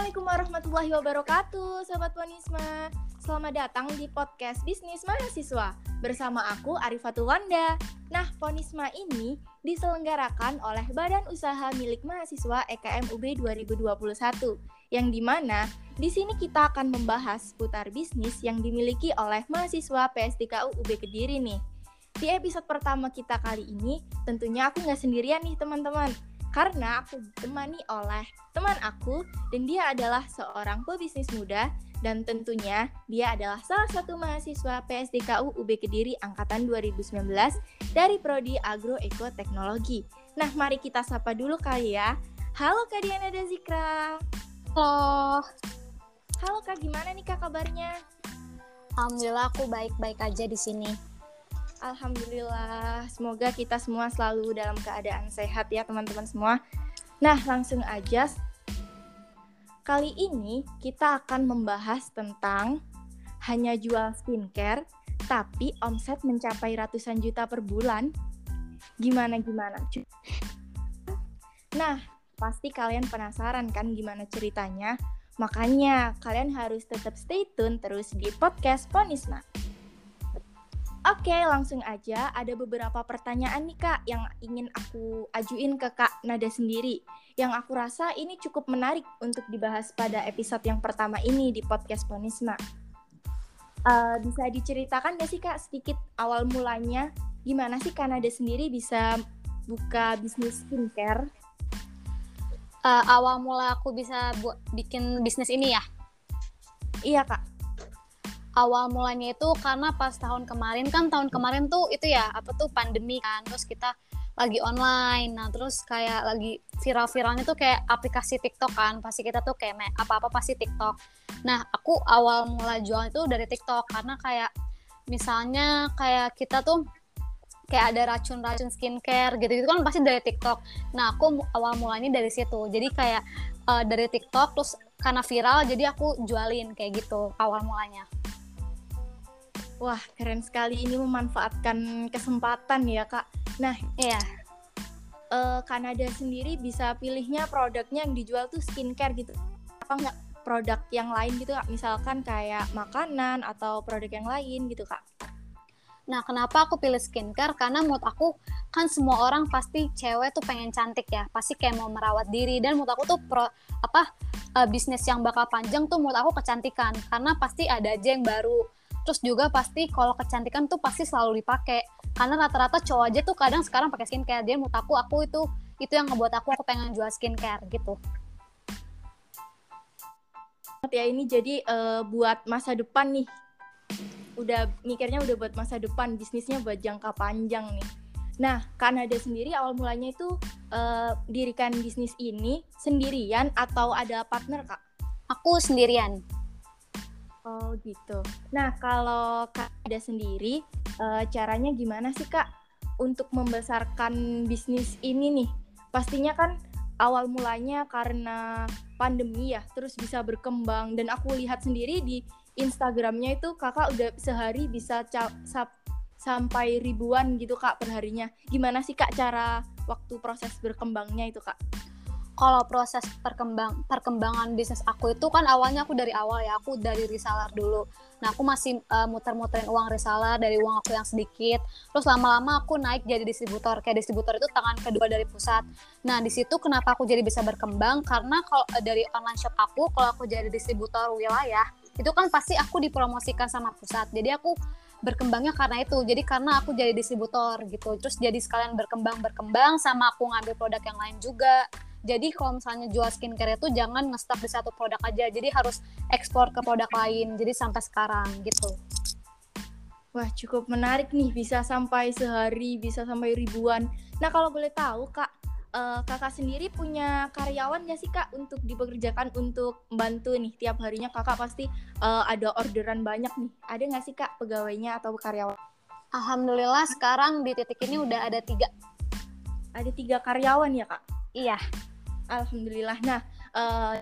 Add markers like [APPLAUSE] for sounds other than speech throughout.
Assalamualaikum warahmatullahi wabarakatuh, Sobat Ponisma. Selamat datang di podcast Bisnis Mahasiswa bersama aku Arifatul Wanda. Nah, Ponisma ini diselenggarakan oleh Badan Usaha Milik Mahasiswa EKM UB 2021 yang di mana di sini kita akan membahas putar bisnis yang dimiliki oleh mahasiswa PSDKU UB Kediri nih. Di episode pertama kita kali ini, tentunya aku nggak sendirian nih teman-teman karena aku ditemani oleh teman aku dan dia adalah seorang pebisnis muda dan tentunya dia adalah salah satu mahasiswa PSDKU UB Kediri angkatan 2019 dari prodi Agroekoteknologi. Nah, mari kita sapa dulu kali ya. Halo Kak Diana dan Zikra. Halo. Halo Kak, gimana nih Kak kabarnya? Alhamdulillah aku baik-baik aja di sini. Alhamdulillah, semoga kita semua selalu dalam keadaan sehat ya teman-teman semua. Nah, langsung aja. Kali ini kita akan membahas tentang hanya jual skincare, tapi omset mencapai ratusan juta per bulan. Gimana gimana? Nah, pasti kalian penasaran kan gimana ceritanya? Makanya kalian harus tetap stay tune terus di podcast Ponisma. Oke, langsung aja. Ada beberapa pertanyaan nih Kak yang ingin aku ajuin ke Kak Nada sendiri. Yang aku rasa ini cukup menarik untuk dibahas pada episode yang pertama ini di podcast Ponisma. Uh, bisa diceritakan gak sih Kak sedikit awal mulanya gimana sih Kak Nada sendiri bisa buka bisnis skincare? Uh, awal mula aku bisa buat bikin bisnis ini ya? Iya Kak awal mulanya itu karena pas tahun kemarin kan tahun kemarin tuh itu ya apa tuh pandemi kan terus kita lagi online. Nah terus kayak lagi viral-viralnya tuh kayak aplikasi TikTok kan pasti kita tuh kayak apa-apa pasti TikTok. Nah aku awal mula jual itu dari TikTok karena kayak misalnya kayak kita tuh kayak ada racun-racun skincare gitu gitu kan pasti dari TikTok. Nah aku awal mulanya dari situ. Jadi kayak uh, dari TikTok terus karena viral jadi aku jualin kayak gitu awal mulanya Wah, keren sekali ini memanfaatkan kesempatan ya, Kak. Nah, iya. Uh, Kanada sendiri bisa pilihnya produknya yang dijual tuh skincare gitu. Apa nggak produk yang lain gitu, Kak? Misalkan kayak makanan atau produk yang lain gitu, Kak. Nah, kenapa aku pilih skincare? Karena menurut aku kan semua orang pasti cewek tuh pengen cantik ya, pasti kayak mau merawat diri dan menurut aku tuh pro apa uh, bisnis yang bakal panjang tuh menurut aku kecantikan karena pasti ada aja yang baru terus juga pasti kalau kecantikan tuh pasti selalu dipakai. Karena rata-rata cowok aja tuh kadang sekarang pakai skincare. Dia menurut aku aku itu itu yang ngebuat aku aku pengen jual skincare gitu. Ya ini jadi uh, buat masa depan nih. Udah mikirnya udah buat masa depan. Bisnisnya buat jangka panjang nih. Nah Kanada sendiri awal mulanya itu uh, dirikan bisnis ini sendirian atau ada partner kak? Aku sendirian Oh gitu. Nah kalau Kak ada sendiri, uh, caranya gimana sih Kak untuk membesarkan bisnis ini nih? Pastinya kan awal mulanya karena pandemi ya, terus bisa berkembang dan aku lihat sendiri di Instagramnya itu kakak udah sehari bisa sampai ribuan gitu kak perharinya. Gimana sih kak cara waktu proses berkembangnya itu kak? Kalau proses perkembang perkembangan bisnis aku itu kan awalnya aku dari awal ya aku dari reseller dulu. Nah aku masih uh, muter-muterin uang reseller dari uang aku yang sedikit. Terus lama-lama aku naik jadi distributor kayak distributor itu tangan kedua dari pusat. Nah di situ kenapa aku jadi bisa berkembang? Karena kalau uh, dari online shop aku kalau aku jadi distributor wilayah itu kan pasti aku dipromosikan sama pusat. Jadi aku berkembangnya karena itu jadi karena aku jadi distributor gitu terus jadi sekalian berkembang berkembang sama aku ngambil produk yang lain juga jadi kalau misalnya jual skincare itu jangan ngestak di satu produk aja. Jadi harus ekspor ke produk lain. Jadi sampai sekarang gitu. Wah, cukup menarik nih bisa sampai sehari, bisa sampai ribuan. Nah, kalau boleh tahu, Kak, uh, Kakak sendiri punya karyawan nggak sih, Kak, untuk dipekerjakan untuk membantu nih tiap harinya Kakak pasti uh, ada orderan banyak nih. Ada nggak sih, Kak, pegawainya atau karyawan? Alhamdulillah sekarang di titik ini udah ada tiga. Ada tiga karyawan ya, Kak? Iya. Alhamdulillah. Nah, uh,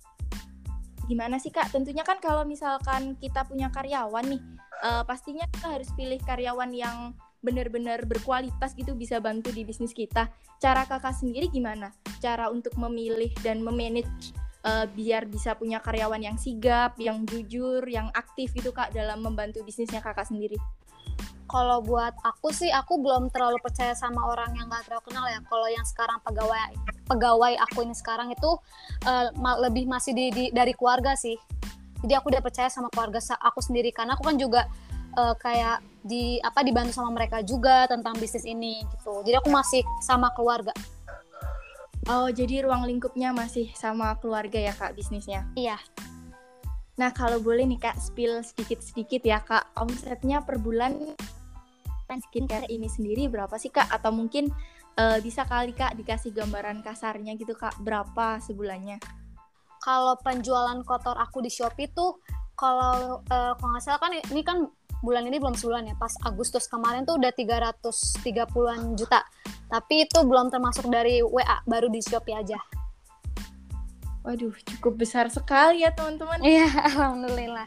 gimana sih kak? Tentunya kan kalau misalkan kita punya karyawan nih, uh, pastinya kita harus pilih karyawan yang benar-benar berkualitas gitu bisa bantu di bisnis kita. Cara kakak sendiri gimana? Cara untuk memilih dan memanage uh, biar bisa punya karyawan yang sigap, yang jujur, yang aktif gitu kak dalam membantu bisnisnya kakak sendiri? Kalau buat aku sih, aku belum terlalu percaya sama orang yang gak terlalu kenal ya. Kalau yang sekarang pegawai pegawai aku ini sekarang itu uh, lebih masih di, di, dari keluarga sih. Jadi aku udah percaya sama keluarga aku sendiri karena aku kan juga uh, kayak di apa dibantu sama mereka juga tentang bisnis ini gitu. Jadi aku masih sama keluarga. Oh, jadi ruang lingkupnya masih sama keluarga ya kak bisnisnya? Iya. Nah kalau boleh nih kak spill sedikit-sedikit ya kak omsetnya per bulan skincare ini sendiri berapa sih kak? Atau mungkin uh, bisa kali kak dikasih gambaran kasarnya gitu kak berapa sebulannya? Kalau penjualan kotor aku di Shopee tuh kalau uh, kalau nggak salah kan ini kan bulan ini belum sebulan ya pas Agustus kemarin tuh udah 330-an juta tapi itu belum termasuk dari WA baru di Shopee aja Waduh, cukup besar sekali ya teman-teman. Iya, [LAUGHS] alhamdulillah.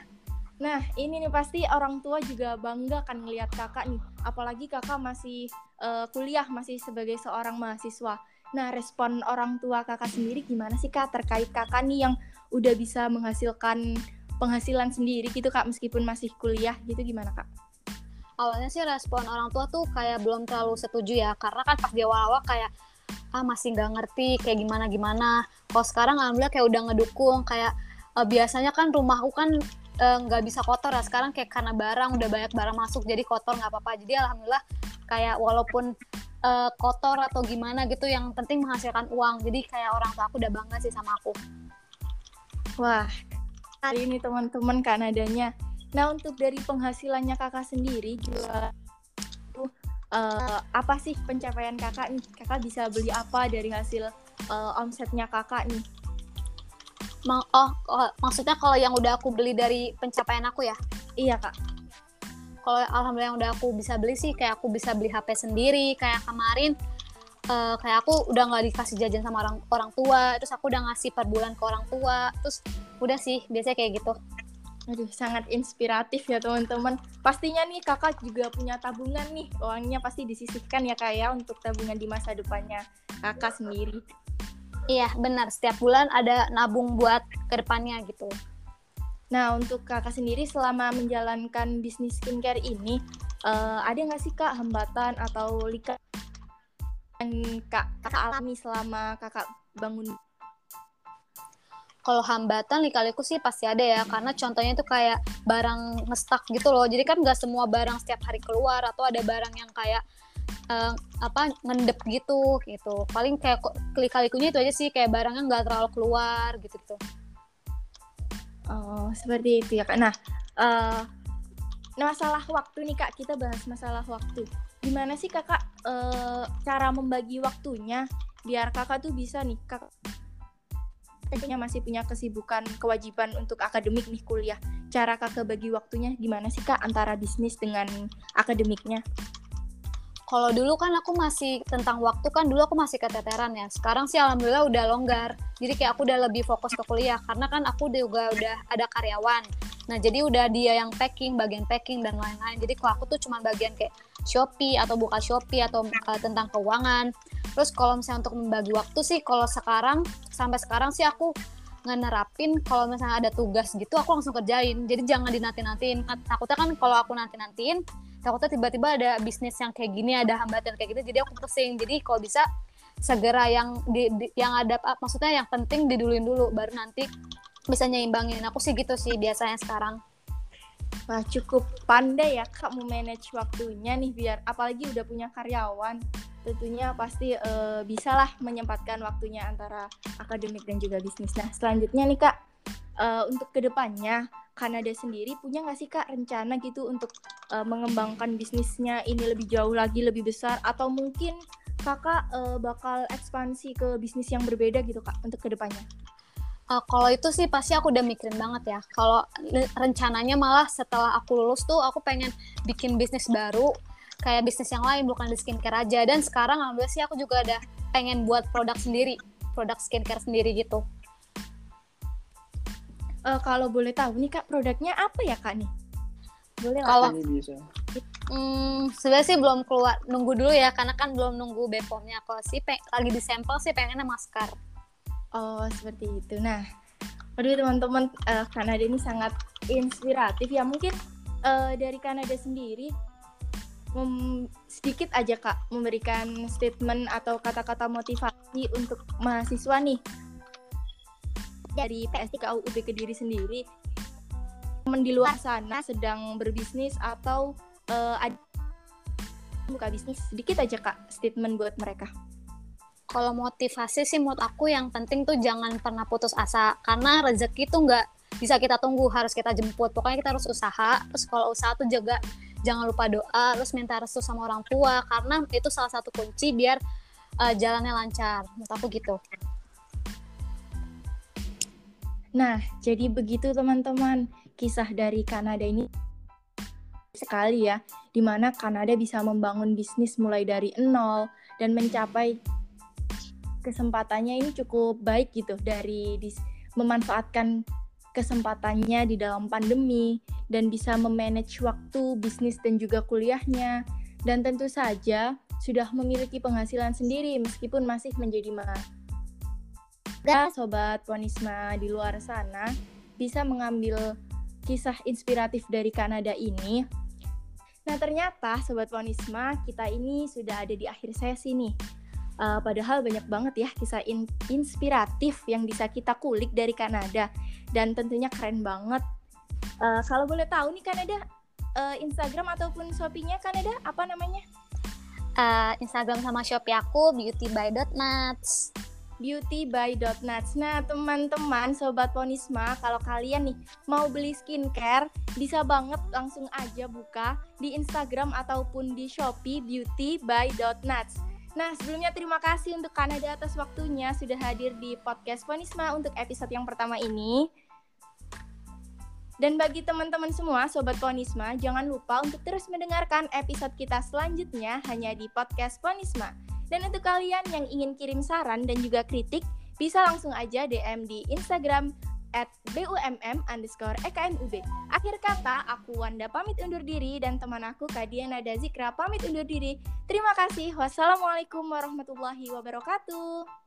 Nah, ini nih pasti orang tua juga bangga kan ngelihat kakak nih. Apalagi kakak masih uh, kuliah, masih sebagai seorang mahasiswa. Nah, respon orang tua kakak sendiri gimana sih kak terkait kakak nih yang udah bisa menghasilkan penghasilan sendiri gitu kak meskipun masih kuliah gitu gimana kak? Awalnya sih respon orang tua tuh kayak belum terlalu setuju ya karena kan pas di awal-awal kayak ah masih nggak ngerti kayak gimana gimana. Kalau sekarang alhamdulillah kayak udah ngedukung kayak uh, biasanya kan rumahku kan eh, nggak uh, bisa kotor ya sekarang kayak karena barang udah banyak barang masuk jadi kotor nggak apa-apa. Jadi alhamdulillah kayak walaupun uh, kotor atau gimana gitu yang penting menghasilkan uang. Jadi kayak orang tua aku udah bangga sih sama aku. Wah hari ini teman-teman kan adanya nah untuk dari penghasilannya kakak sendiri jual uh, apa sih pencapaian kakak nih? Kakak bisa beli apa dari hasil uh, omsetnya kakak nih? Ma oh, oh, maksudnya kalau yang udah aku beli dari pencapaian aku ya? Iya kak. Kalau alhamdulillah yang udah aku bisa beli sih, kayak aku bisa beli HP sendiri. Kayak kemarin, uh, kayak aku udah nggak dikasih jajan sama orang orang tua. Terus aku udah ngasih per bulan ke orang tua. Terus udah sih, biasanya kayak gitu. Aduh, sangat inspiratif ya teman-teman. Pastinya nih kakak juga punya tabungan nih. Uangnya pasti disisihkan ya kak ya untuk tabungan di masa depannya kakak sendiri. Iya, benar. Setiap bulan ada nabung buat ke depannya gitu. Nah, untuk kakak sendiri selama menjalankan bisnis skincare ini, uh, ada nggak sih kak hambatan atau lika yang kak, kakak alami selama kakak bangun. Kalau hambatan kali-kaliku sih pasti ada ya karena contohnya itu kayak barang ngestak gitu loh. Jadi kan nggak semua barang setiap hari keluar atau ada barang yang kayak uh, apa ngendep gitu gitu. Paling kayak kali-kalikunya itu aja sih kayak barangnya nggak terlalu keluar gitu gitu oh seperti itu ya kak. Nah uh, masalah waktu nih kak. Kita bahas masalah waktu gimana sih kakak uh, cara membagi waktunya biar kakak tuh bisa nih kakak tentunya masih punya kesibukan kewajiban untuk akademik nih kuliah. Cara kakak bagi waktunya gimana sih kak antara bisnis dengan akademiknya? Kalau dulu kan aku masih tentang waktu kan dulu aku masih keteteran ya. Sekarang sih alhamdulillah udah longgar. Jadi kayak aku udah lebih fokus ke kuliah karena kan aku juga udah ada karyawan. Nah jadi udah dia yang packing, bagian packing dan lain-lain. Jadi kalau aku tuh cuma bagian kayak Shopee atau buka Shopee atau uh, tentang keuangan. Terus kalau misalnya untuk membagi waktu sih, kalau sekarang sampai sekarang sih aku ngenerapin kalau misalnya ada tugas gitu aku langsung kerjain. Jadi jangan dinanti-nantiin. Takutnya kan kalau aku nanti-nantiin, takutnya tiba-tiba ada bisnis yang kayak gini, ada hambatan kayak gitu. Jadi aku pusing. Jadi kalau bisa segera yang di, di yang ada maksudnya yang penting diduluin dulu baru nanti bisa nyimbangin aku sih gitu sih biasanya sekarang Wah cukup pandai ya kak mau manage waktunya nih biar apalagi udah punya karyawan tentunya pasti uh, bisalah menyempatkan waktunya antara akademik dan juga bisnis. Nah selanjutnya nih kak uh, untuk ke depannya Kanada sendiri punya nggak sih kak rencana gitu untuk uh, mengembangkan bisnisnya ini lebih jauh lagi lebih besar atau mungkin kakak uh, bakal ekspansi ke bisnis yang berbeda gitu kak untuk ke depannya? Uh, kalau itu sih pasti aku udah mikirin banget ya. Kalau rencananya malah setelah aku lulus tuh aku pengen bikin bisnis baru kayak bisnis yang lain bukan di skincare aja. Dan sekarang alhamdulillah sih aku juga ada pengen buat produk sendiri, produk skincare sendiri gitu. Uh, kalau boleh tahu nih kak produknya apa ya kak nih? Boleh lah. Kalau Hmm, sebenarnya sih belum keluar, nunggu dulu ya karena kan belum nunggu Bepomnya. Kalau sih lagi di sampel sih pengennya masker. Oh, seperti itu. Nah, Aduh teman-teman, uh, Kanada ini sangat inspiratif ya. Mungkin uh, dari Kanada sendiri mem sedikit aja kak memberikan statement atau kata-kata motivasi untuk mahasiswa nih dari PST ke UB Kediri sendiri teman di luar sana sedang berbisnis atau uh, ada buka bisnis. Sedikit aja kak statement buat mereka. Kalau motivasi sih menurut aku yang penting tuh jangan pernah putus asa karena rezeki tuh nggak bisa kita tunggu harus kita jemput. Pokoknya kita harus usaha terus kalau usaha tuh juga jangan lupa doa terus minta restu sama orang tua karena itu salah satu kunci biar uh, jalannya lancar. Menurut aku gitu nah jadi begitu teman-teman kisah dari Kanada ini sekali ya di mana Kanada bisa membangun bisnis mulai dari nol dan mencapai kesempatannya ini cukup baik gitu dari memanfaatkan kesempatannya di dalam pandemi dan bisa memanage waktu bisnis dan juga kuliahnya dan tentu saja sudah memiliki penghasilan sendiri meskipun masih menjadi mahasiswa. Sobat Ponisma di luar sana bisa mengambil kisah inspiratif dari Kanada ini. Nah ternyata Sobat Ponisma kita ini sudah ada di akhir sesi nih Uh, padahal banyak banget ya kisah in inspiratif yang bisa kita kulik dari Kanada dan tentunya keren banget. Uh, kalau boleh tahu nih Kanada uh, Instagram ataupun Shopee-nya Kanada apa namanya? Uh, Instagram sama Shopee aku beautyby.nuts beautyby.nuts. Nah, teman-teman, sobat Ponisma, kalau kalian nih mau beli skincare, bisa banget langsung aja buka di Instagram ataupun di Shopee beautyby.nuts. Nah, sebelumnya terima kasih untuk Kanada atas waktunya sudah hadir di podcast Ponisma untuk episode yang pertama ini. Dan bagi teman-teman semua, Sobat Ponisma, jangan lupa untuk terus mendengarkan episode kita selanjutnya hanya di podcast Ponisma. Dan untuk kalian yang ingin kirim saran dan juga kritik, bisa langsung aja DM di Instagram at BUMM underscore EKNUB. Akhir kata, aku Wanda pamit undur diri dan teman aku Kadiana Dazikra pamit undur diri. Terima kasih. Wassalamualaikum warahmatullahi wabarakatuh.